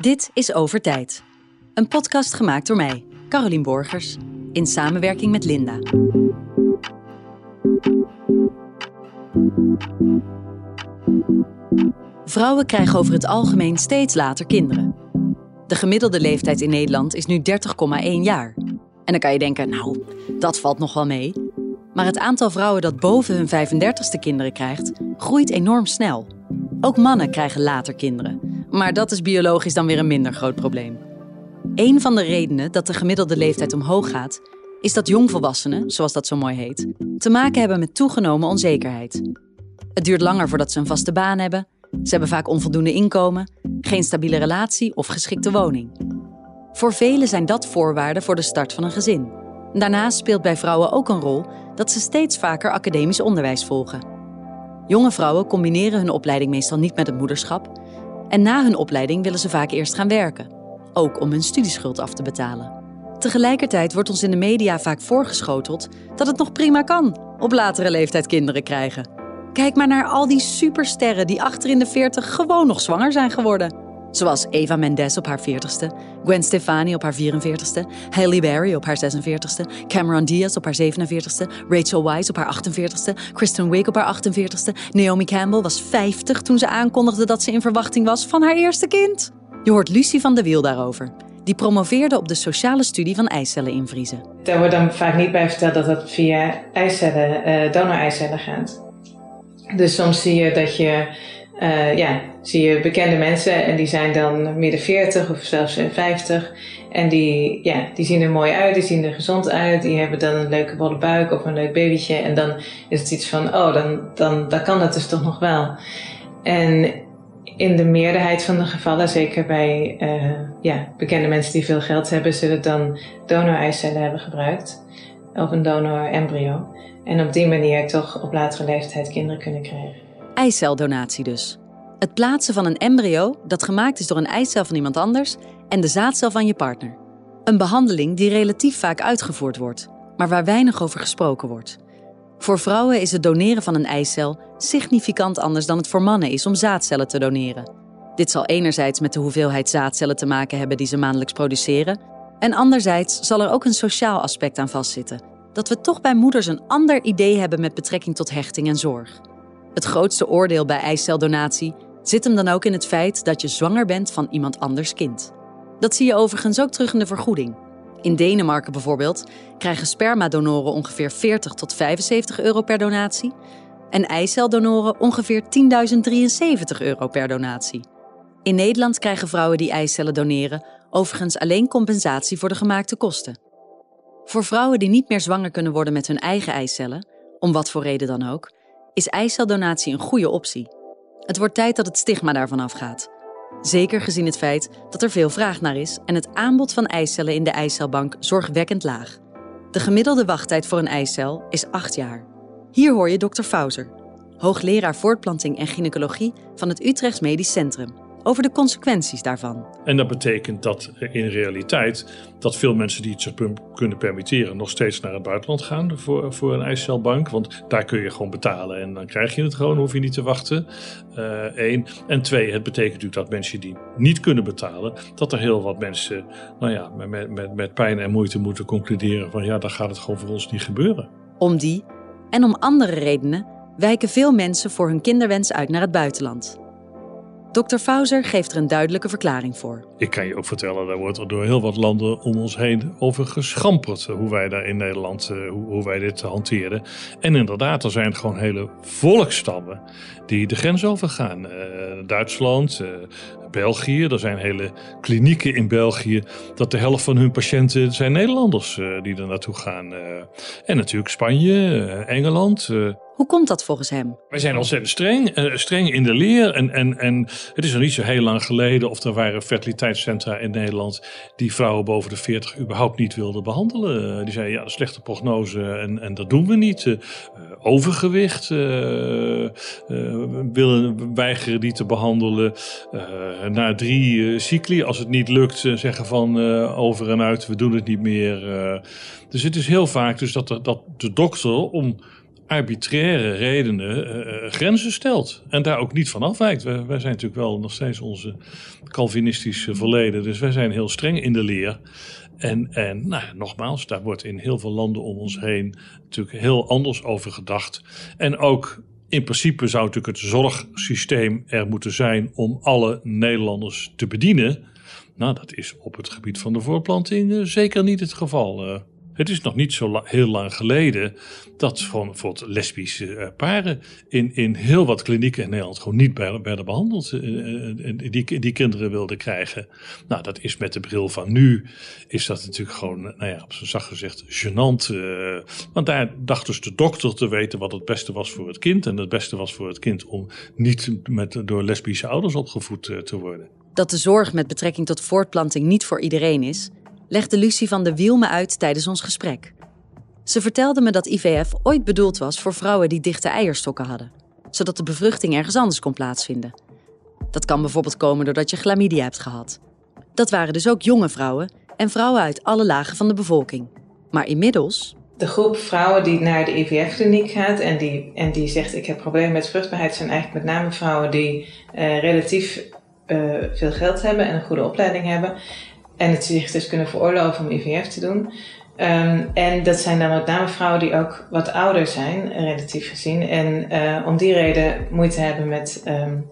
Dit is Over Tijd. Een podcast gemaakt door mij, Carolien Borgers, in samenwerking met Linda. Vrouwen krijgen over het algemeen steeds later kinderen. De gemiddelde leeftijd in Nederland is nu 30,1 jaar. En dan kan je denken, nou, dat valt nog wel mee. Maar het aantal vrouwen dat boven hun 35ste kinderen krijgt, groeit enorm snel. Ook mannen krijgen later kinderen. Maar dat is biologisch dan weer een minder groot probleem. Een van de redenen dat de gemiddelde leeftijd omhoog gaat, is dat jongvolwassenen, zoals dat zo mooi heet, te maken hebben met toegenomen onzekerheid. Het duurt langer voordat ze een vaste baan hebben, ze hebben vaak onvoldoende inkomen, geen stabiele relatie of geschikte woning. Voor velen zijn dat voorwaarden voor de start van een gezin. Daarnaast speelt bij vrouwen ook een rol dat ze steeds vaker academisch onderwijs volgen. Jonge vrouwen combineren hun opleiding meestal niet met het moederschap en na hun opleiding willen ze vaak eerst gaan werken, ook om hun studieschuld af te betalen. Tegelijkertijd wordt ons in de media vaak voorgeschoteld dat het nog prima kan op latere leeftijd kinderen krijgen. Kijk maar naar al die supersterren die achter in de 40 gewoon nog zwanger zijn geworden. Zoals Eva Mendes op haar 40ste, Gwen Stefani op haar 44ste, Halle Berry op haar 46ste, Cameron Diaz op haar 47ste, Rachel Weisz op haar 48ste, Kristen Wiig op haar 48ste, Naomi Campbell was 50 toen ze aankondigde dat ze in verwachting was van haar eerste kind. Je hoort Lucie van de Wiel daarover. Die promoveerde op de sociale studie van eicellen invriezen. Daar wordt dan vaak niet bij verteld dat dat via eicellen, uh, donoreicellen gaat. Dus soms zie je dat je uh, ja, zie je bekende mensen en die zijn dan midden 40 of zelfs 50. En die, ja, die zien er mooi uit, die zien er gezond uit, die hebben dan een leuke bolle buik of een leuk babytje. En dan is het iets van, oh, dan, dan, dan kan dat dus toch nog wel. En in de meerderheid van de gevallen, zeker bij uh, ja, bekende mensen die veel geld hebben, zullen dan donor-eicellen hebben gebruikt. Of een donor-embryo. En op die manier toch op latere leeftijd kinderen kunnen krijgen eiceldonatie dus. Het plaatsen van een embryo dat gemaakt is door een eicel van iemand anders en de zaadcel van je partner. Een behandeling die relatief vaak uitgevoerd wordt, maar waar weinig over gesproken wordt. Voor vrouwen is het doneren van een eicel significant anders dan het voor mannen is om zaadcellen te doneren. Dit zal enerzijds met de hoeveelheid zaadcellen te maken hebben die ze maandelijks produceren, en anderzijds zal er ook een sociaal aspect aan vastzitten. Dat we toch bij moeders een ander idee hebben met betrekking tot hechting en zorg. Het grootste oordeel bij eiceldonatie zit hem dan ook in het feit dat je zwanger bent van iemand anders kind. Dat zie je overigens ook terug in de vergoeding. In Denemarken bijvoorbeeld krijgen spermadonoren ongeveer 40 tot 75 euro per donatie en eiceldonoren ongeveer 10.073 euro per donatie. In Nederland krijgen vrouwen die eicellen doneren overigens alleen compensatie voor de gemaakte kosten. Voor vrouwen die niet meer zwanger kunnen worden met hun eigen eicellen, om wat voor reden dan ook, is eiceldonatie een goede optie. Het wordt tijd dat het stigma daarvan afgaat. Zeker gezien het feit dat er veel vraag naar is en het aanbod van eicellen in de eicelbank zorgwekkend laag. De gemiddelde wachttijd voor een eicel is 8 jaar. Hier hoor je dokter Fauser, hoogleraar voortplanting en gynaecologie van het Utrechts Medisch Centrum over de consequenties daarvan. En dat betekent dat in realiteit dat veel mensen die het zich kunnen permitteren nog steeds naar het buitenland gaan voor, voor een eicelbank. Want daar kun je gewoon betalen en dan krijg je het gewoon, hoef je niet te wachten. Eén. Uh, en twee, het betekent natuurlijk dat mensen die niet kunnen betalen, dat er heel wat mensen, nou ja, met, met, met pijn en moeite moeten concluderen van ja, dan gaat het gewoon voor ons niet gebeuren. Om die en om andere redenen wijken veel mensen voor hun kinderwens uit naar het buitenland. Dr. Fauser geeft er een duidelijke verklaring voor. Ik kan je ook vertellen, daar wordt er door heel wat landen om ons heen over geschamperd. Hoe wij daar in Nederland, eh, hoe, wij dit hanteren. En inderdaad, er zijn gewoon hele volkstammen die de grens overgaan. Uh, Duitsland, uh, België, er zijn hele klinieken in België. Dat de helft van hun patiënten zijn Nederlanders die er naartoe gaan. en natuurlijk Spanje, Engeland. Hoe komt dat volgens hem? Wij zijn ontzettend streng, uh, streng in de leer. En, en, en het is nog niet zo heel lang geleden of er waren fertiliteitscentra in Nederland die vrouwen boven de 40 überhaupt niet wilden behandelen. die zeiden ja, de slechte prognose en, en dat doen we niet. Uh, overgewicht willen weigeren die te behandelen. na drie cycli, als het niet lukt, zeggen van over en uit, we doen het niet meer. dus het is heel vaak dus dat, dat de dokter om arbitraire redenen grenzen stelt. En daar ook niet van afwijkt. Wij, wij, zijn natuurlijk wel nog steeds onze Calvinistische verleden. Dus wij zijn heel streng in de leer. En, en nou, nogmaals, daar wordt in heel veel landen om ons heen natuurlijk heel anders over gedacht. En ook in principe zou natuurlijk het zorgsysteem er moeten zijn om alle Nederlanders te bedienen. Nou, dat is op het gebied van de voorplanting eh, zeker niet het geval. Uh, het is nog niet zo heel lang geleden dat van bijvoorbeeld lesbische eh, paren in, in heel wat klinieken in Nederland gewoon niet werden behandeld. Eh, eh, die, die kinderen wilden krijgen. Nou, dat is met de bril van nu, is dat natuurlijk gewoon, nou ja, op zijn zacht gezegd, gênant. want daar dacht dus de dokter te weten wat het beste was voor het kind. En het beste was voor het kind om niet met, door lesbische ouders opgevoed te worden. Dat de zorg met betrekking tot voortplanting niet voor iedereen is, legde Lucie van de Wiel me uit tijdens ons gesprek. Ze vertelde me dat IVF ooit bedoeld was voor vrouwen die dichte eierstokken hadden, zodat de bevruchting ergens anders kon plaatsvinden. Dat kan bijvoorbeeld komen doordat je chlamydia hebt gehad. Dat waren dus ook jonge vrouwen en vrouwen uit alle lagen van de bevolking. Maar inmiddels. De groep vrouwen die naar de IVF-kliniek gaat en die, en die zegt: Ik heb problemen met vruchtbaarheid, zijn eigenlijk met name vrouwen die uh, relatief uh, veel geld hebben en een goede opleiding hebben en het zich dus kunnen veroorloven om IVF te doen. Um, en dat zijn dan met name vrouwen die ook wat ouder zijn, relatief gezien. En uh, om die reden moeite hebben met, um,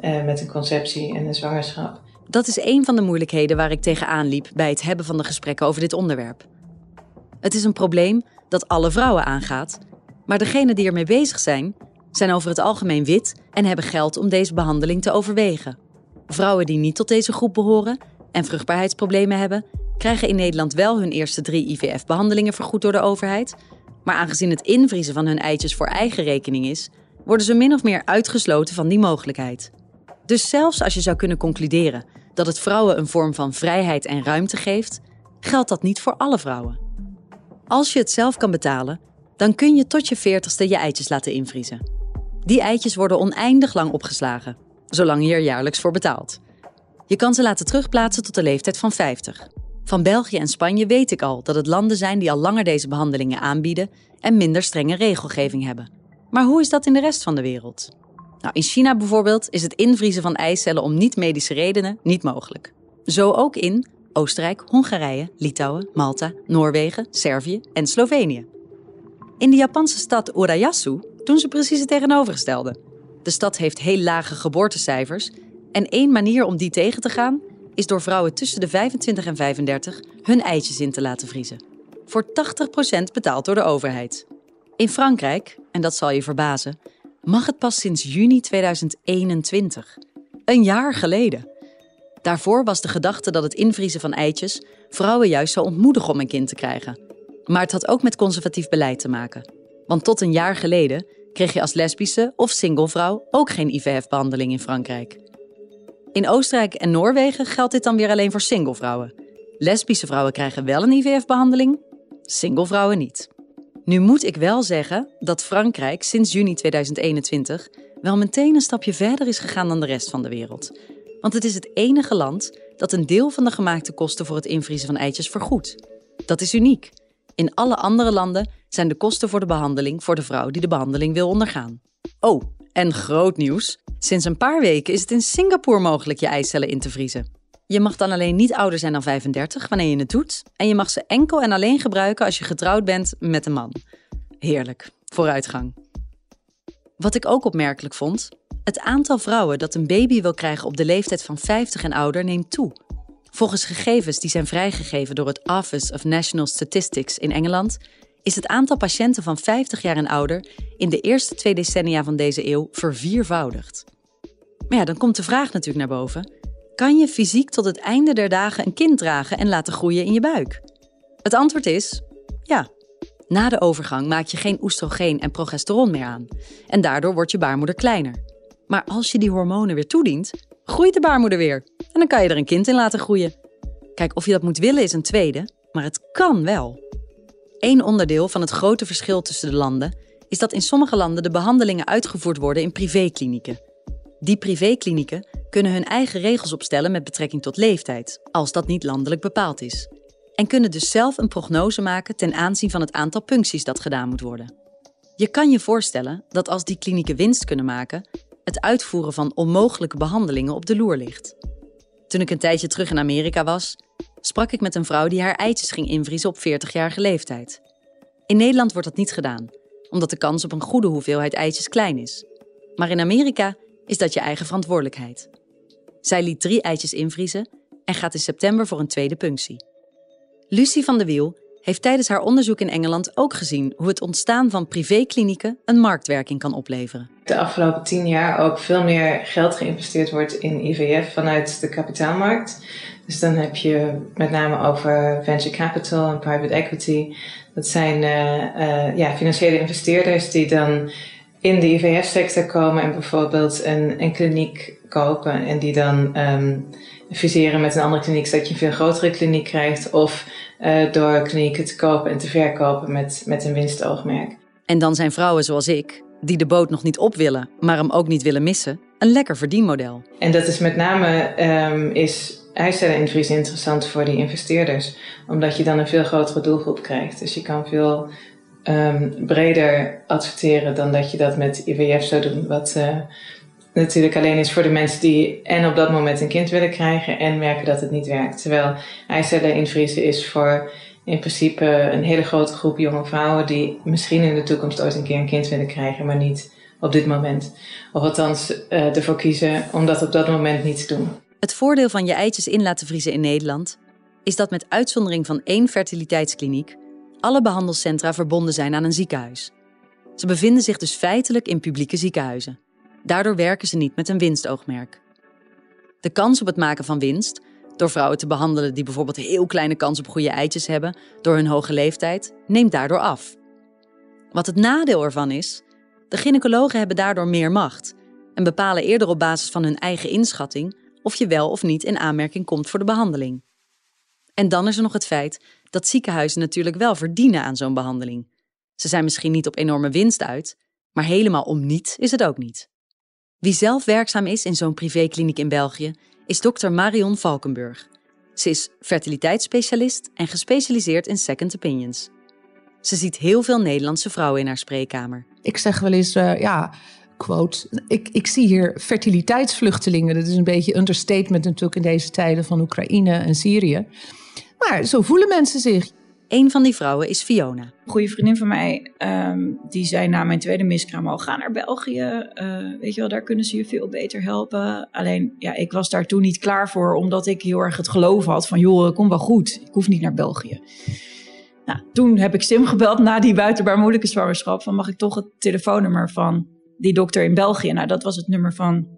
uh, met een conceptie en een zwangerschap. Dat is een van de moeilijkheden waar ik tegenaan liep bij het hebben van de gesprekken over dit onderwerp. Het is een probleem dat alle vrouwen aangaat, maar degenen die ermee bezig zijn, zijn over het algemeen wit en hebben geld om deze behandeling te overwegen. Vrouwen die niet tot deze groep behoren, en vruchtbaarheidsproblemen hebben, krijgen in Nederland wel hun eerste drie IVF-behandelingen vergoed door de overheid. Maar aangezien het invriezen van hun eitjes voor eigen rekening is, worden ze min of meer uitgesloten van die mogelijkheid. Dus zelfs als je zou kunnen concluderen dat het vrouwen een vorm van vrijheid en ruimte geeft, geldt dat niet voor alle vrouwen. Als je het zelf kan betalen, dan kun je tot je veertigste je eitjes laten invriezen. Die eitjes worden oneindig lang opgeslagen, zolang je er jaarlijks voor betaalt. Je kan ze laten terugplaatsen tot de leeftijd van 50. Van België en Spanje weet ik al dat het landen zijn die al langer deze behandelingen aanbieden en minder strenge regelgeving hebben. Maar hoe is dat in de rest van de wereld? Nou, in China bijvoorbeeld is het invriezen van eicellen om niet-medische redenen niet mogelijk. Zo ook in Oostenrijk, Hongarije, Litouwen, Malta, Noorwegen, Servië en Slovenië. In de Japanse stad Urayasu doen ze precies het tegenovergestelde. De stad heeft heel lage geboortecijfers en één manier om die tegen te gaan is door vrouwen tussen de 25 en 35 hun eitjes in te laten vriezen. Voor 80% betaald door de overheid. In Frankrijk, en dat zal je verbazen, mag het pas sinds juni 2021. Een jaar geleden. Daarvoor was de gedachte dat het invriezen van eitjes vrouwen juist zou ontmoedigen om een kind te krijgen. Maar het had ook met conservatief beleid te maken. Want tot een jaar geleden kreeg je als lesbische of singlevrouw ook geen IVF-behandeling in Frankrijk. In Oostenrijk en Noorwegen geldt dit dan weer alleen voor singlevrouwen. Lesbische vrouwen krijgen wel een IVF-behandeling, singlevrouwen niet. Nu moet ik wel zeggen dat Frankrijk sinds juni 2021 wel meteen een stapje verder is gegaan dan de rest van de wereld. Want het is het enige land dat een deel van de gemaakte kosten voor het invriezen van eitjes vergoedt. Dat is uniek. In alle andere landen zijn de kosten voor de behandeling voor de vrouw die de behandeling wil ondergaan. Oh, en groot nieuws. Sinds een paar weken is het in Singapore mogelijk je eicellen in te vriezen. Je mag dan alleen niet ouder zijn dan 35 wanneer je het doet. En je mag ze enkel en alleen gebruiken als je getrouwd bent met een man. Heerlijk, vooruitgang. Wat ik ook opmerkelijk vond, het aantal vrouwen dat een baby wil krijgen op de leeftijd van 50 en ouder neemt toe. Volgens gegevens die zijn vrijgegeven door het Office of National Statistics in Engeland is het aantal patiënten van 50 jaar en ouder in de eerste twee decennia van deze eeuw verviervoudigd. Maar ja, dan komt de vraag natuurlijk naar boven: kan je fysiek tot het einde der dagen een kind dragen en laten groeien in je buik? Het antwoord is ja. Na de overgang maak je geen oestrogeen en progesteron meer aan en daardoor wordt je baarmoeder kleiner. Maar als je die hormonen weer toedient, groeit de baarmoeder weer en dan kan je er een kind in laten groeien. Kijk, of je dat moet willen is een tweede, maar het kan wel. Eén onderdeel van het grote verschil tussen de landen is dat in sommige landen de behandelingen uitgevoerd worden in privéklinieken. Die privéklinieken kunnen hun eigen regels opstellen met betrekking tot leeftijd, als dat niet landelijk bepaald is. En kunnen dus zelf een prognose maken ten aanzien van het aantal puncties dat gedaan moet worden. Je kan je voorstellen dat als die klinieken winst kunnen maken, het uitvoeren van onmogelijke behandelingen op de loer ligt. Toen ik een tijdje terug in Amerika was, sprak ik met een vrouw die haar eitjes ging invriezen op 40-jarige leeftijd. In Nederland wordt dat niet gedaan, omdat de kans op een goede hoeveelheid eitjes klein is. Maar in Amerika is dat je eigen verantwoordelijkheid. Zij liet drie eitjes invriezen en gaat in september voor een tweede punctie. Lucie van de Wiel heeft tijdens haar onderzoek in Engeland ook gezien hoe het ontstaan van privéklinieken een marktwerking kan opleveren. De afgelopen tien jaar ook veel meer geld geïnvesteerd wordt in IVF vanuit de kapitaalmarkt. Dus dan heb je met name over venture capital en private equity. Dat zijn uh, uh, ja, financiële investeerders die dan in de IVF-sector komen en bijvoorbeeld een, een kliniek kopen en die dan um, fuseren met een andere kliniek, zodat je een veel grotere kliniek krijgt. Of uh, door klinieken te kopen en te verkopen met, met een winstoogmerk. En dan zijn vrouwen zoals ik, die de boot nog niet op willen, maar hem ook niet willen missen, een lekker verdienmodel. En dat is met name um, is eicelleninvries interessant voor die investeerders, omdat je dan een veel grotere doelgroep krijgt. Dus je kan veel um, breder adverteren dan dat je dat met IVF zou doen, wat uh, natuurlijk alleen is voor de mensen die en op dat moment een kind willen krijgen en merken dat het niet werkt. Terwijl eicellen invriezen is voor in principe een hele grote groep jonge vrouwen die misschien in de toekomst ooit een keer een kind willen krijgen, maar niet op dit moment. Of althans uh, ervoor kiezen om dat op dat moment niet te doen. Het voordeel van je eitjes in laten vriezen in Nederland is dat met uitzondering van één fertiliteitskliniek alle behandelcentra verbonden zijn aan een ziekenhuis. Ze bevinden zich dus feitelijk in publieke ziekenhuizen. Daardoor werken ze niet met een winstoogmerk. De kans op het maken van winst, door vrouwen te behandelen die bijvoorbeeld heel kleine kans op goede eitjes hebben door hun hoge leeftijd, neemt daardoor af. Wat het nadeel ervan is, de gynaecologen hebben daardoor meer macht en bepalen eerder op basis van hun eigen inschatting of je wel of niet in aanmerking komt voor de behandeling. En dan is er nog het feit dat ziekenhuizen natuurlijk wel verdienen aan zo'n behandeling. Ze zijn misschien niet op enorme winst uit, maar helemaal om niet is het ook niet. Wie zelf werkzaam is in zo'n privékliniek in België is dokter Marion Valkenburg. Ze is fertiliteitsspecialist en gespecialiseerd in second opinions. Ze ziet heel veel Nederlandse vrouwen in haar spreekkamer. Ik zeg wel eens, uh, ja, quote, ik, ik zie hier fertiliteitsvluchtelingen. Dat is een beetje understatement natuurlijk in deze tijden van Oekraïne en Syrië. Maar zo voelen mensen zich. Een van die vrouwen is Fiona. Een goede vriendin van mij, um, die zei na mijn tweede miskraam al, ga naar België. Uh, weet je wel, daar kunnen ze je veel beter helpen. Alleen, ja, ik was daar toen niet klaar voor, omdat ik heel erg het geloof had van, joh, kom wel goed. Ik hoef niet naar België. Nou, toen heb ik Sim gebeld na die buitenbaar moeilijke zwangerschap. Van mag ik toch het telefoonnummer van die dokter in België? Nou, dat was het nummer van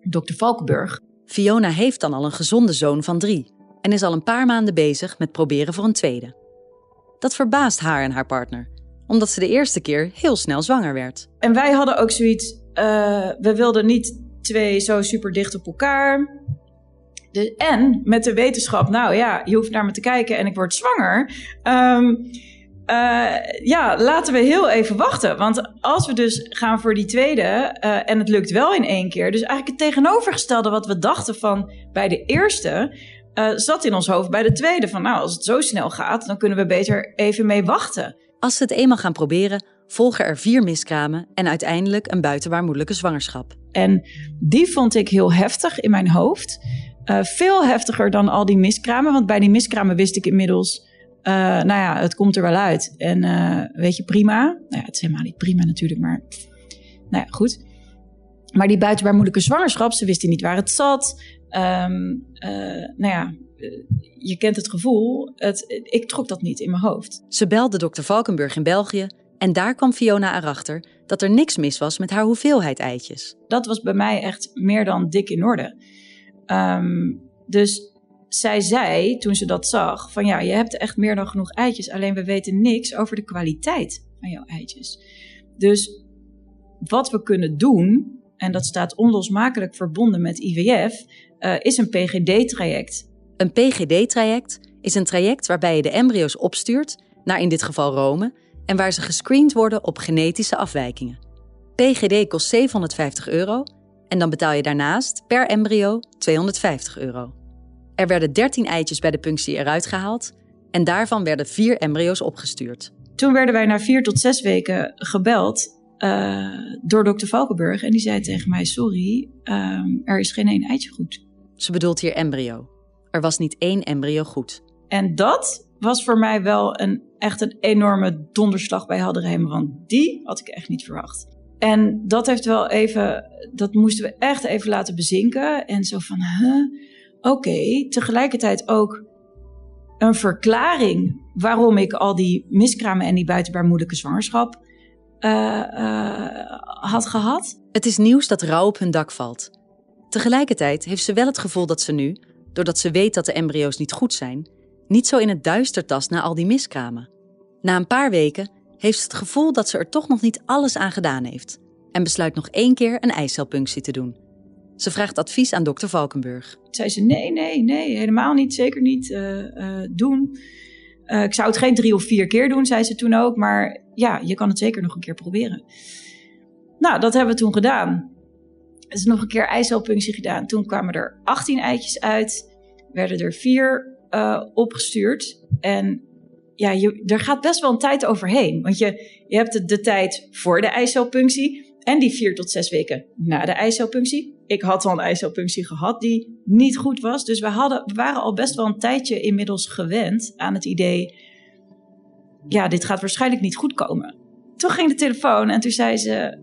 dokter Valkenburg. Fiona heeft dan al een gezonde zoon van drie en is al een paar maanden bezig met proberen voor een tweede. Dat verbaast haar en haar partner, omdat ze de eerste keer heel snel zwanger werd. En wij hadden ook zoiets, uh, we wilden niet twee zo super dicht op elkaar. De, en met de wetenschap, nou ja, je hoeft naar me te kijken en ik word zwanger. Um, uh, ja, laten we heel even wachten. Want als we dus gaan voor die tweede uh, en het lukt wel in één keer. Dus eigenlijk het tegenovergestelde wat we dachten van bij de eerste uh, zat in ons hoofd bij de tweede. Van nou, als het zo snel gaat, dan kunnen we beter even mee wachten. Als ze het eenmaal gaan proberen, volgen er vier miskramen en uiteindelijk een buitenbaar moeilijke zwangerschap. En die vond ik heel heftig in mijn hoofd. Veel heftiger dan al die miskramen. Want bij die miskramen wist ik inmiddels. Uh, nou ja, het komt er wel uit. En uh, weet je, prima. Nou ja, het is helemaal niet prima natuurlijk, maar. Nou ja, goed. Maar die buitenbaar moeilijke zwangerschap, ze wisten niet waar het zat. Um, uh, nou ja, je kent het gevoel. Het, ik trok dat niet in mijn hoofd. Ze belde dokter Valkenburg in België en daar kwam Fiona erachter dat er niks mis was met haar hoeveelheid eitjes. Dat was bij mij echt meer dan dik in orde. Um, dus zij zei toen ze dat zag: van ja, je hebt echt meer dan genoeg eitjes, alleen we weten niks over de kwaliteit van jouw eitjes. Dus wat we kunnen doen, en dat staat onlosmakelijk verbonden met IVF, uh, is een PGD-traject. Een PGD-traject is een traject waarbij je de embryo's opstuurt naar in dit geval Rome en waar ze gescreend worden op genetische afwijkingen. PGD kost 750 euro en dan betaal je daarnaast per embryo 250 euro. Er werden 13 eitjes bij de punctie eruit gehaald en daarvan werden vier embryo's opgestuurd. toen werden wij na vier tot zes weken gebeld uh, door dokter Valkenburg. En die zei tegen mij: Sorry, um, er is geen één eitje goed. Ze bedoelt hier embryo. Er was niet één embryo goed. En dat was voor mij wel een, echt een enorme donderslag bij Hadderheim. Want die had ik echt niet verwacht. En dat heeft wel even, dat moesten we echt even laten bezinken. En zo van, huh? Oké. Tegelijkertijd ook een verklaring waarom ik al die miskramen en die buitenbaarmoedelijke zwangerschap uh, uh, had gehad. Het is nieuws dat rouw op hun dak valt. Tegelijkertijd heeft ze wel het gevoel dat ze nu, doordat ze weet dat de embryo's niet goed zijn, niet zo in het duister tast na al die miskramen. Na een paar weken heeft ze het gevoel dat ze er toch nog niet alles aan gedaan heeft en besluit nog één keer een eicelpunctie te doen. Ze vraagt advies aan dokter Valkenburg. Zei ze: Nee, nee, nee, helemaal niet, zeker niet uh, uh, doen. Uh, ik zou het geen drie of vier keer doen, zei ze toen ook. Maar ja, je kan het zeker nog een keer proberen. Nou, dat hebben we toen gedaan. Is nog een keer eicelpunctie gedaan. Toen kwamen er 18 eitjes uit. Werden er vier opgestuurd. En ja, je, er gaat best wel een tijd overheen. Want je, je hebt de, de tijd voor de eicelpunctie. En die vier tot zes weken na de eicelpunctie. Ik had al een eicelpunctie gehad die niet goed was. Dus we, hadden, waren al best wel een tijdje inmiddels gewend aan het idee... ja, dit gaat waarschijnlijk niet goed komen. Toen ging de telefoon en toen zei ze...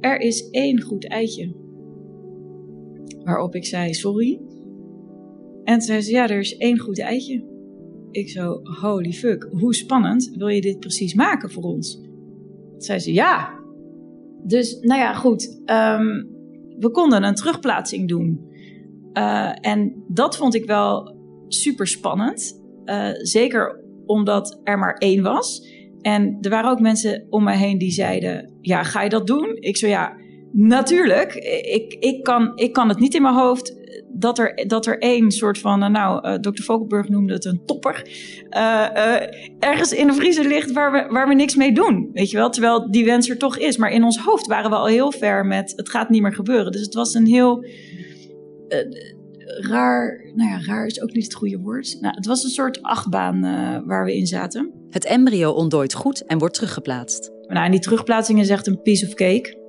er is één goed eitje. Waarop ik zei, sorry. En toen zei ze, ja, er is één goed eitje. Ik zo, holy fuck, hoe spannend wil je dit precies maken voor ons? Toen zei ze, ja, dus nou ja, goed. Um, we konden een terugplaatsing doen. Uh, en dat vond ik wel super spannend. Uh, zeker omdat er maar één was. En er waren ook mensen om me heen die zeiden: Ja, ga je dat doen? Ik zo ja, natuurlijk. Ik, ik, kan, ik kan het niet in mijn hoofd dat er, dat er één soort van, eh, nou, uh, dokter Valkenburg noemde het een topper, uh, uh, ergens in de vriezer ligt waar we, waar we niks mee doen. Weet je wel, terwijl die wens er toch is. Maar in ons hoofd waren we al heel ver met het gaat niet meer gebeuren. Dus het was een heel raar, nou ja, raar is ook niet het goede woord. Nou, het was een soort achtbaan waar we in zaten. Het embryo ontdooit goed en wordt teruggeplaatst. Nou, en die terugplaatsing is echt een piece of cake.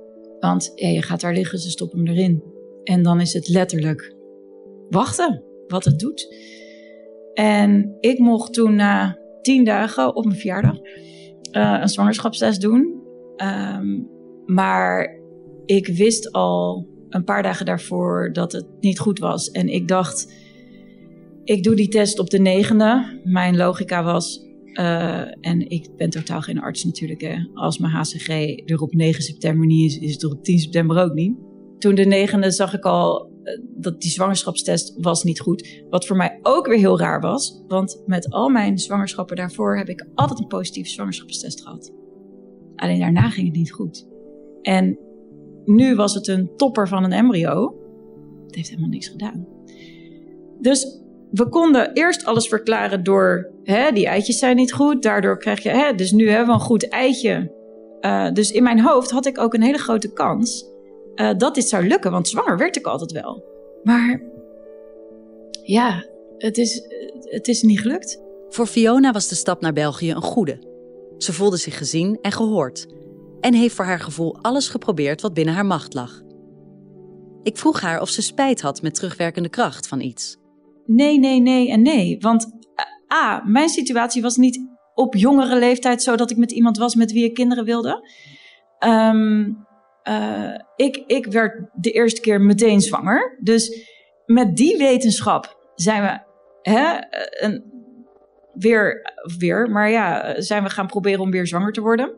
Want je gaat daar liggen, ze stoppen hem erin. En dan is het letterlijk wachten wat het doet. En ik mocht toen na tien dagen op mijn verjaardag uh, een zwangerschapstest doen. Um, maar ik wist al een paar dagen daarvoor dat het niet goed was. En ik dacht, ik doe die test op de negende. Mijn logica was, uh, en ik ben totaal geen arts natuurlijk, hè. als mijn HCG er op 9 september niet is, is het er op 10 september ook niet. Toen de negende zag ik al eh, dat die zwangerschapstest was niet goed. Wat voor mij ook weer heel raar was. Want met al mijn zwangerschappen daarvoor heb ik altijd een positieve zwangerschapstest gehad. Alleen daarna ging het niet goed. En nu was het een topper van een embryo. Het heeft helemaal niks gedaan. Dus we konden eerst alles verklaren door hè, die eitjes zijn niet goed. Daardoor krijg je, hè, dus nu hebben we een goed eitje. Uh, dus in mijn hoofd had ik ook een hele grote kans uh, dat dit zou lukken, want zwanger werd ik altijd wel. Maar ja, het is, het is niet gelukt. Voor Fiona was de stap naar België een goede. Ze voelde zich gezien en gehoord en heeft voor haar gevoel alles geprobeerd wat binnen haar macht lag. Ik vroeg haar of ze spijt had met terugwerkende kracht van iets. Nee, nee, nee en nee. Want eh, A, mijn situatie was niet op jongere leeftijd zo dat ik met iemand was met wie ik kinderen wilde. Um, uh, ik, ik werd de eerste keer meteen zwanger. Dus met die wetenschap zijn we hè, een, weer, weer, maar ja, zijn we gaan proberen om weer zwanger te worden.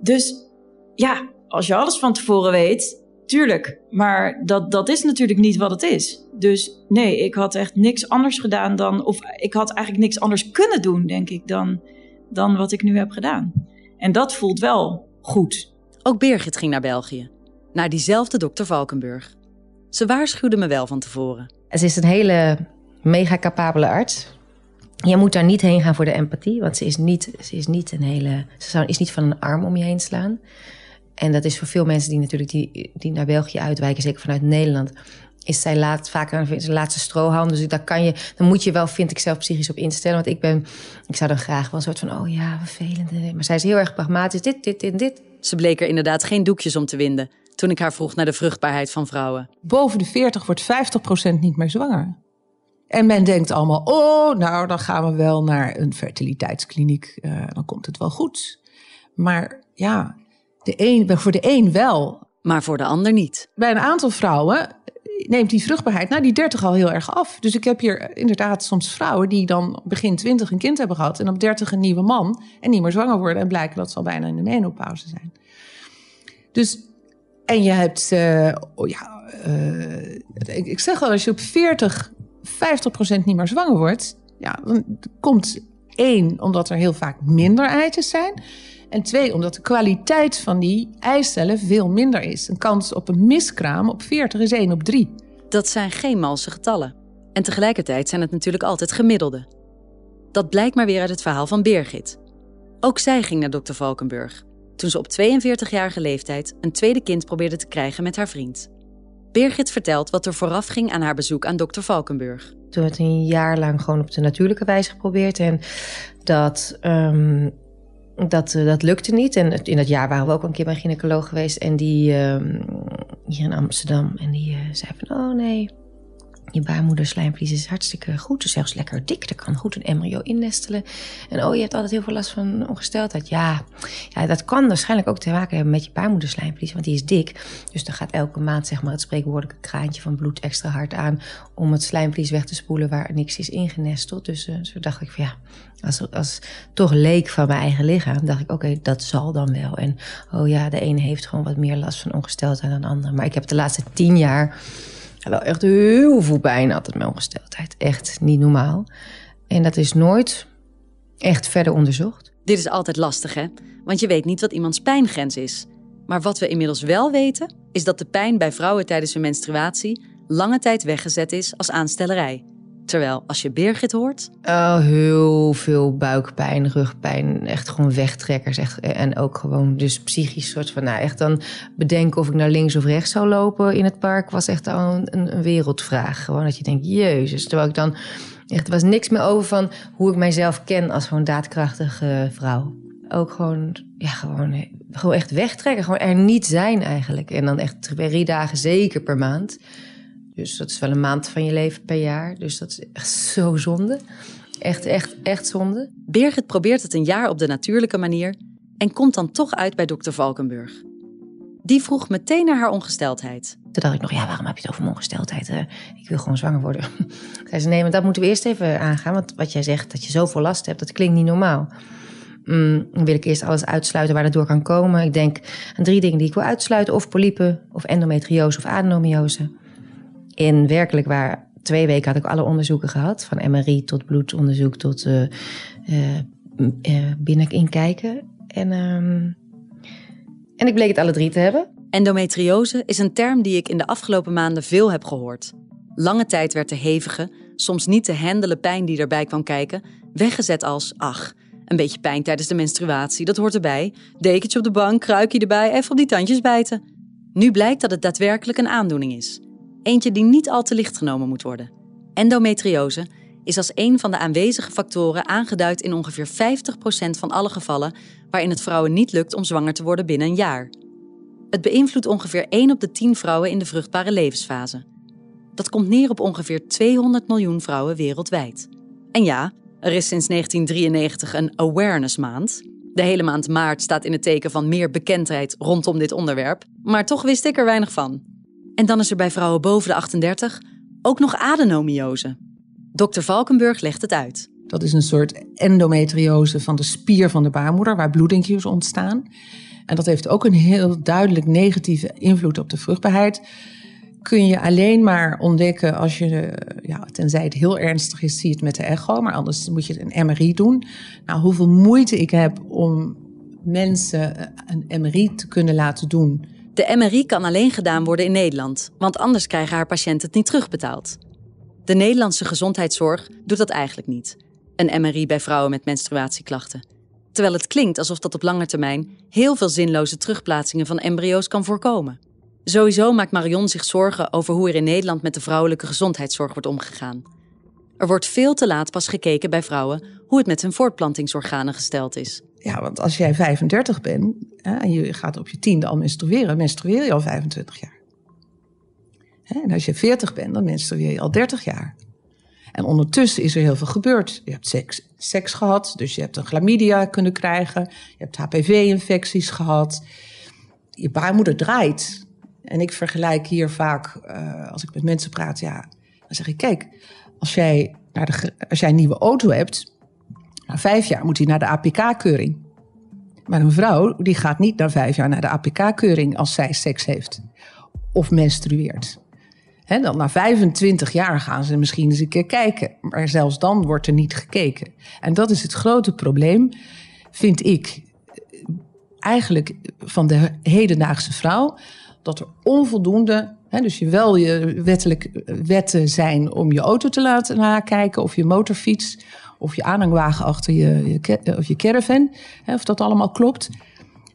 Dus ja, als je alles van tevoren weet, tuurlijk. Maar dat, dat is natuurlijk niet wat het is. Dus nee, ik had echt niks anders gedaan dan, of ik had eigenlijk niks anders kunnen doen, denk ik, dan, dan wat ik nu heb gedaan. En dat voelt wel goed. Ook Birgit ging naar België, naar diezelfde dokter Valkenburg. Ze waarschuwde me wel van tevoren. Het is een hele mega capabele arts. Je moet daar niet heen gaan voor de empathie, want ze is niet, ze is niet een hele, ze zou, is niet van een arm om je heen slaan. En dat is voor veel mensen die natuurlijk die, die naar België uitwijken, zeker vanuit Nederland, is zij laat, vaak een laatste strohalm. Dus daar kan je, dan moet je wel, vind ik zelf, psychisch op instellen. Want ik ben, ik zou dan graag wel een soort van, oh ja, vervelend. Maar zij is heel erg pragmatisch. Dit, dit, dit, dit. Ze bleek er inderdaad geen doekjes om te winden toen ik haar vroeg naar de vruchtbaarheid van vrouwen. Boven de 40 wordt 50% niet meer zwanger. En men denkt allemaal, oh, nou, dan gaan we wel naar een fertiliteitskliniek. Uh, dan komt het wel goed. Maar ja, de een, voor de een wel. Maar voor de ander niet. Bij een aantal vrouwen neemt die vruchtbaarheid na die 30 al heel erg af. Dus ik heb hier inderdaad soms vrouwen die dan begin 20 een kind hebben gehad. En op 30 een nieuwe man. En niet meer zwanger worden. En blijken dat ze al bijna in de menopauze zijn. Dus, en je hebt, uh, oh ja, uh, ik, ik zeg al, als je op 40 50% niet meer zwanger wordt, ja, dan komt één, omdat er heel vaak minder eitjes zijn. En twee, omdat de kwaliteit van die eicellen veel minder is. Een kans op een miskraam op 40 is 1 op 3. Dat zijn geen malse getallen. En tegelijkertijd zijn het natuurlijk altijd gemiddelde. Dat blijkt maar weer uit het verhaal van Birgit. Ook zij ging naar dokter Valkenburg. Toen ze op 42-jarige leeftijd een tweede kind probeerde te krijgen met haar vriend. Birgit vertelt wat er vooraf ging aan haar bezoek aan dokter Valkenburg. Toen werd een jaar lang gewoon op de natuurlijke wijze geprobeerd. En dat, um, dat, uh, dat lukte niet. En in dat jaar waren we ook een keer bij een gynaecoloog geweest. En die um, hier in Amsterdam. En die uh, zei van, oh nee, je baarmoederslijmvlies is hartstikke goed, dus zelfs lekker dik. Er kan goed een embryo innestelen. En oh, je hebt altijd heel veel last van ongesteldheid. Ja, ja dat kan waarschijnlijk ook te maken hebben met je baarmoederslijmvlies, want die is dik. Dus dan gaat elke maand zeg maar, het spreekwoordelijke kraantje van bloed extra hard aan om het slijmvlies weg te spoelen waar niks is ingenesteld. Dus uh, zo dacht ik van ja, als, als toch leek van mijn eigen lichaam, dacht ik oké, dat zal dan wel. En oh ja, de ene heeft gewoon wat meer last van ongesteldheid dan de andere. Maar ik heb de laatste tien jaar wel echt heel veel pijn altijd met ongesteldheid. Echt niet normaal. En dat is nooit echt verder onderzocht. Dit is altijd lastig, hè? Want je weet niet wat iemands pijngrens is. Maar wat we inmiddels wel weten, is dat de pijn bij vrouwen tijdens hun menstruatie lange tijd weggezet is als aanstellerij. Terwijl als je Birgit hoort. Heel veel buikpijn, rugpijn. Echt gewoon wegtrekkers. Echt, en ook gewoon dus psychisch soort van. Nou, echt dan bedenken of ik naar links of rechts zou lopen in het park. was echt al een, een wereldvraag. Gewoon dat je denkt, jezus. Terwijl ik dan. Echt, er was niks meer over van hoe ik mijzelf ken als gewoon daadkrachtige vrouw. Ook gewoon, ja, gewoon, gewoon echt wegtrekken. Gewoon er niet zijn eigenlijk. En dan echt drie dagen zeker per maand. Dus dat is wel een maand van je leven per jaar. Dus dat is echt zo zonde. Echt, echt, echt zonde. Birgit probeert het een jaar op de natuurlijke manier en komt dan toch uit bij dokter Valkenburg. Die vroeg meteen naar haar ongesteldheid. Toen dacht ik nog, ja, waarom heb je het over ongesteldheid? Uh, ik wil gewoon zwanger worden. Zei ze, nee, maar dat moeten we eerst even aangaan. Want wat jij zegt, dat je zoveel last hebt, dat klinkt niet normaal. Mm, dan wil ik eerst alles uitsluiten waar dat door kan komen. Ik denk aan drie dingen die ik wil uitsluiten. Of polypen, of endometriose, of adenomiose. In werkelijk waar, twee weken had ik alle onderzoeken gehad. Van MRI tot bloedonderzoek tot uh. En, um, en ik bleek het alle drie te hebben. Endometriose is een term die ik in de afgelopen maanden veel heb gehoord. Lange tijd werd de hevige, soms niet te handelen pijn die erbij kwam kijken, weggezet als ach. Een beetje pijn tijdens de menstruatie, dat hoort erbij. Dekentje op de bank, kruikje erbij, even op die tandjes bijten. Nu blijkt dat het daadwerkelijk een aandoening is. Eentje die niet al te licht genomen moet worden. Endometriose is als een van de aanwezige factoren aangeduid in ongeveer 50% van alle gevallen waarin het vrouwen niet lukt om zwanger te worden binnen een jaar. Het beïnvloedt ongeveer 1 op de 10 vrouwen in de vruchtbare levensfase. Dat komt neer op ongeveer 200 miljoen vrouwen wereldwijd. En ja, er is sinds 1993 een awareness maand. De hele maand maart staat in het teken van meer bekendheid rondom dit onderwerp, maar toch wist ik er weinig van. En dan is er bij vrouwen boven de 38 ook nog adenomiose. Dr. Valkenburg legt het uit. Dat is een soort endometriose van de spier van de baarmoeder, waar bloedingjes ontstaan. En dat heeft ook een heel duidelijk negatieve invloed op de vruchtbaarheid. Kun je alleen maar ontdekken als je, ja, tenzij het heel ernstig is, zie het met de echo, maar anders moet je een MRI doen. Nou, hoeveel moeite ik heb om mensen een MRI te kunnen laten doen de MRI kan alleen gedaan worden in Nederland, want anders krijgen haar patiënten het niet terugbetaald. De Nederlandse gezondheidszorg doet dat eigenlijk niet. Een MRI bij vrouwen met menstruatieklachten. Terwijl het klinkt alsof dat op lange termijn heel veel zinloze terugplaatsingen van embryo's kan voorkomen. Sowieso maakt Marion zich zorgen over hoe er in Nederland met de vrouwelijke gezondheidszorg wordt omgegaan. Er wordt veel te laat pas gekeken bij vrouwen hoe het met hun voortplantingsorganen gesteld is. Ja, want als jij 35 bent hè, en je gaat op je tiende al menstrueren, menstrueer je al 25 jaar. Hè, en als je 40 bent, dan menstrueer je al 30 jaar. En ondertussen is er heel veel gebeurd. Je hebt seks, seks gehad, dus je hebt een chlamydia kunnen krijgen. Je hebt HPV-infecties gehad. Je baarmoeder draait. En ik vergelijk hier vaak, uh, als ik met mensen praat, ja, dan zeg ik: kijk, als jij, naar de, als jij een nieuwe auto hebt, na vijf jaar moet hij naar de APK-keuring. Maar een vrouw die gaat niet na vijf jaar naar de APK-keuring als zij seks heeft of menstrueert. Dan na 25 jaar gaan ze misschien eens een keer kijken. Maar zelfs dan wordt er niet gekeken. En dat is het grote probleem, vind ik, eigenlijk van de hedendaagse vrouw. Dat er onvoldoende, he, dus je wel je wettelijk wetten zijn om je auto te laten nakijken of je motorfiets of je aanhangwagen achter je, je, of je caravan, of dat allemaal klopt.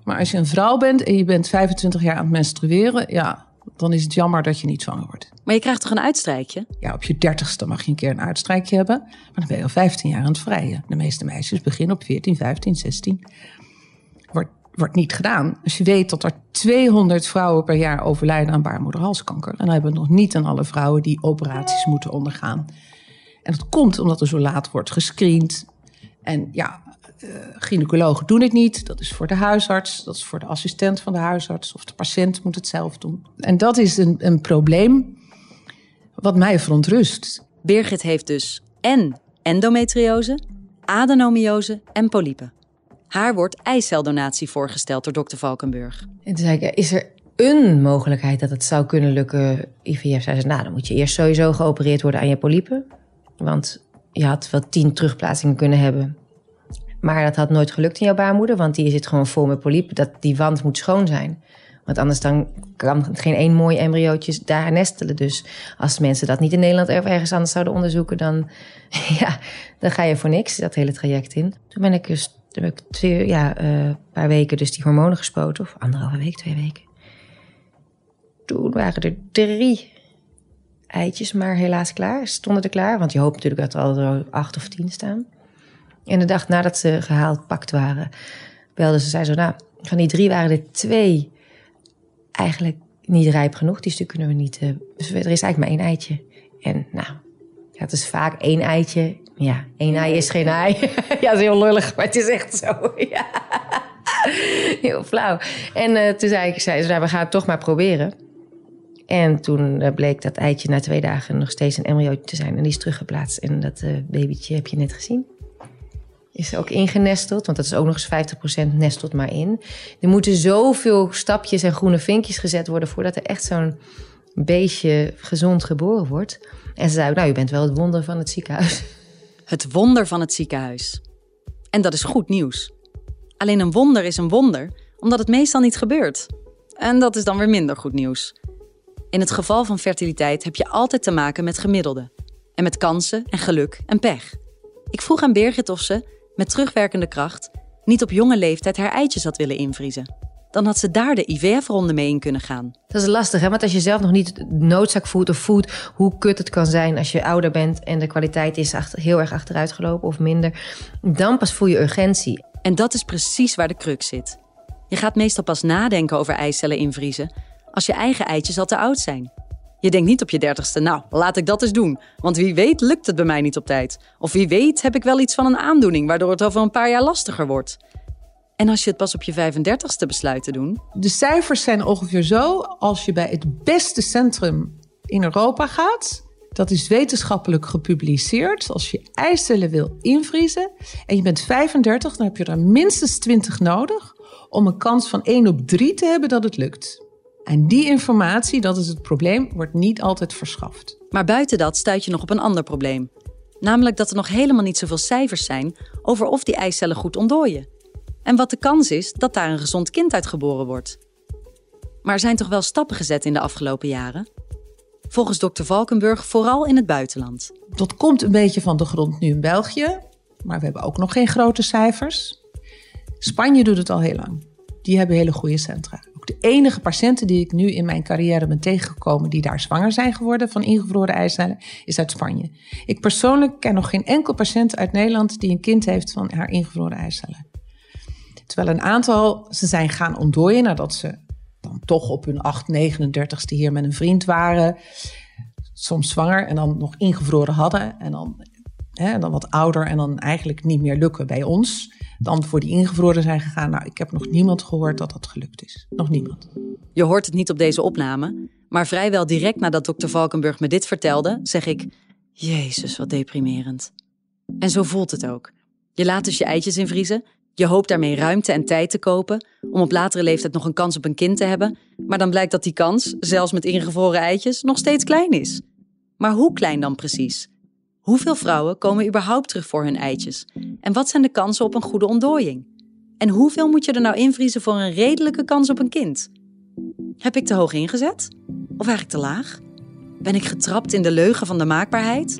Maar als je een vrouw bent en je bent 25 jaar aan het menstrueren, ja, dan is het jammer dat je niet zwanger wordt. Maar je krijgt toch een uitstrijkje? Ja, op je dertigste mag je een keer een uitstrijkje hebben. Maar dan ben je al 15 jaar aan het vrijen. De meeste meisjes beginnen op 14, 15, 16. Wordt, niet gedaan. Als je weet dat er 200 vrouwen per jaar overlijden aan baarmoederhalskanker. En dan hebben we nog niet aan alle vrouwen die operaties moeten ondergaan. En dat komt omdat er zo laat wordt gescreend. En ja, uh, gynaecologen doen het niet. Dat is voor de huisarts, dat is voor de assistent van de huisarts of de patiënt moet het zelf doen. En dat is een, een probleem wat mij verontrust. Birgit heeft dus en endometriose, adenomiose en polypen. Haar wordt eiceldonatie voorgesteld door dokter Valkenburg. En toen zei ik, is er een mogelijkheid dat het zou kunnen lukken? IVF zei ze, nou dan moet je eerst sowieso geopereerd worden aan je polypen. Want je had wel tien terugplaatsingen kunnen hebben. Maar dat had nooit gelukt in jouw baarmoeder, want die zit gewoon vol met polypen. Dat, die wand moet schoon zijn. Want anders dan kan geen één mooi embryootje daar nestelen. Dus als mensen dat niet in Nederland ergens anders zouden onderzoeken, dan, ja, dan ga je voor niks dat hele traject in. Toen ben ik dus toen heb ik twee, ja, een uh, paar weken dus die hormonen gespoten. Of anderhalve week, twee weken. Toen waren er drie eitjes maar helaas klaar. Stonden er klaar, want je hoopt natuurlijk dat er al acht of tien staan. En de dag nadat ze gehaald pakt waren, belde ze, zei zo, nou, van die drie waren er twee eigenlijk niet rijp genoeg. Die stuk kunnen we niet, uh, dus er is eigenlijk maar één eitje. En nou, ja, het is vaak één eitje. Ja, één ei is geen ei. ja, dat is heel lullig, maar het is echt zo. ja. Heel flauw. En uh, toen zei ik, zei ze, nou, we gaan het toch maar proberen. En toen uh, bleek dat eitje na twee dagen nog steeds een embryo te zijn. En die is teruggeplaatst. En dat uh, babytje heb je net gezien. Is ook ingenesteld, want dat is ook nog eens 50% nestelt maar in. Er moeten zoveel stapjes en groene vinkjes gezet worden... voordat er echt zo'n beestje gezond geboren wordt. En ze zei, nou, u bent wel het wonder van het ziekenhuis. Het wonder van het ziekenhuis. En dat is goed nieuws. Alleen een wonder is een wonder, omdat het meestal niet gebeurt. En dat is dan weer minder goed nieuws. In het geval van fertiliteit heb je altijd te maken met gemiddelde. En met kansen en geluk en pech. Ik vroeg aan Birgit of ze, met terugwerkende kracht, niet op jonge leeftijd haar eitjes had willen invriezen. Dan had ze daar de IVF-ronde mee in kunnen gaan. Dat is lastig, hè? Want als je zelf nog niet noodzaak voelt of voelt hoe kut het kan zijn als je ouder bent en de kwaliteit is achter, heel erg achteruitgelopen of minder, dan pas voel je urgentie. En dat is precies waar de crux zit. Je gaat meestal pas nadenken over eicellen invriezen als je eigen eitjes al te oud zijn. Je denkt niet op je dertigste, nou, laat ik dat eens doen. Want wie weet lukt het bij mij niet op tijd. Of wie weet heb ik wel iets van een aandoening waardoor het over een paar jaar lastiger wordt. En als je het pas op je 35ste besluit te doen? De cijfers zijn ongeveer zo. Als je bij het beste centrum in Europa gaat, dat is wetenschappelijk gepubliceerd. Als je eicellen wil invriezen en je bent 35, dan heb je er minstens 20 nodig om een kans van 1 op 3 te hebben dat het lukt. En die informatie, dat is het probleem, wordt niet altijd verschaft. Maar buiten dat stuit je nog op een ander probleem. Namelijk dat er nog helemaal niet zoveel cijfers zijn over of die eicellen goed ontdooien. En wat de kans is dat daar een gezond kind uit geboren wordt. Maar er zijn toch wel stappen gezet in de afgelopen jaren? Volgens dokter Valkenburg vooral in het buitenland. Dat komt een beetje van de grond nu in België, maar we hebben ook nog geen grote cijfers. Spanje doet het al heel lang. Die hebben hele goede centra. ook de enige patiënten die ik nu in mijn carrière ben tegengekomen die daar zwanger zijn geworden van ingevroren eicellen, is uit Spanje. Ik persoonlijk ken nog geen enkel patiënt uit Nederland die een kind heeft van haar ingevroren eicellen. Terwijl een aantal ze zijn gaan ontdooien nadat ze dan toch op hun 8, 39ste hier met een vriend waren. Soms zwanger en dan nog ingevroren hadden. En dan, hè, dan wat ouder en dan eigenlijk niet meer lukken bij ons. Dan voor die ingevroren zijn gegaan. Nou, ik heb nog niemand gehoord dat dat gelukt is. Nog niemand. Je hoort het niet op deze opname, maar vrijwel direct nadat dokter Valkenburg me dit vertelde, zeg ik: Jezus, wat deprimerend. En zo voelt het ook. Je laat dus je eitjes invriezen je hoopt daarmee ruimte en tijd te kopen om op latere leeftijd nog een kans op een kind te hebben, maar dan blijkt dat die kans, zelfs met ingevroren eitjes, nog steeds klein is. Maar hoe klein dan precies? Hoeveel vrouwen komen überhaupt terug voor hun eitjes? En wat zijn de kansen op een goede ontdooiing? En hoeveel moet je er nou invriezen voor een redelijke kans op een kind? Heb ik te hoog ingezet? Of eigenlijk te laag? Ben ik getrapt in de leugen van de maakbaarheid?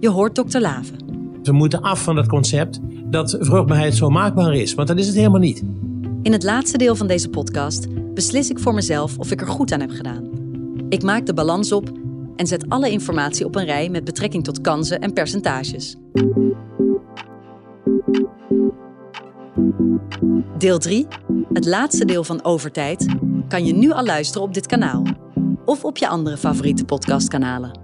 Je hoort dokter Laven. We moeten af van het concept dat vruchtbaarheid zo maakbaar is, want dat is het helemaal niet. In het laatste deel van deze podcast beslis ik voor mezelf of ik er goed aan heb gedaan. Ik maak de balans op en zet alle informatie op een rij met betrekking tot kansen en percentages. Deel 3, het laatste deel van Overtijd, kan je nu al luisteren op dit kanaal of op je andere favoriete podcastkanalen.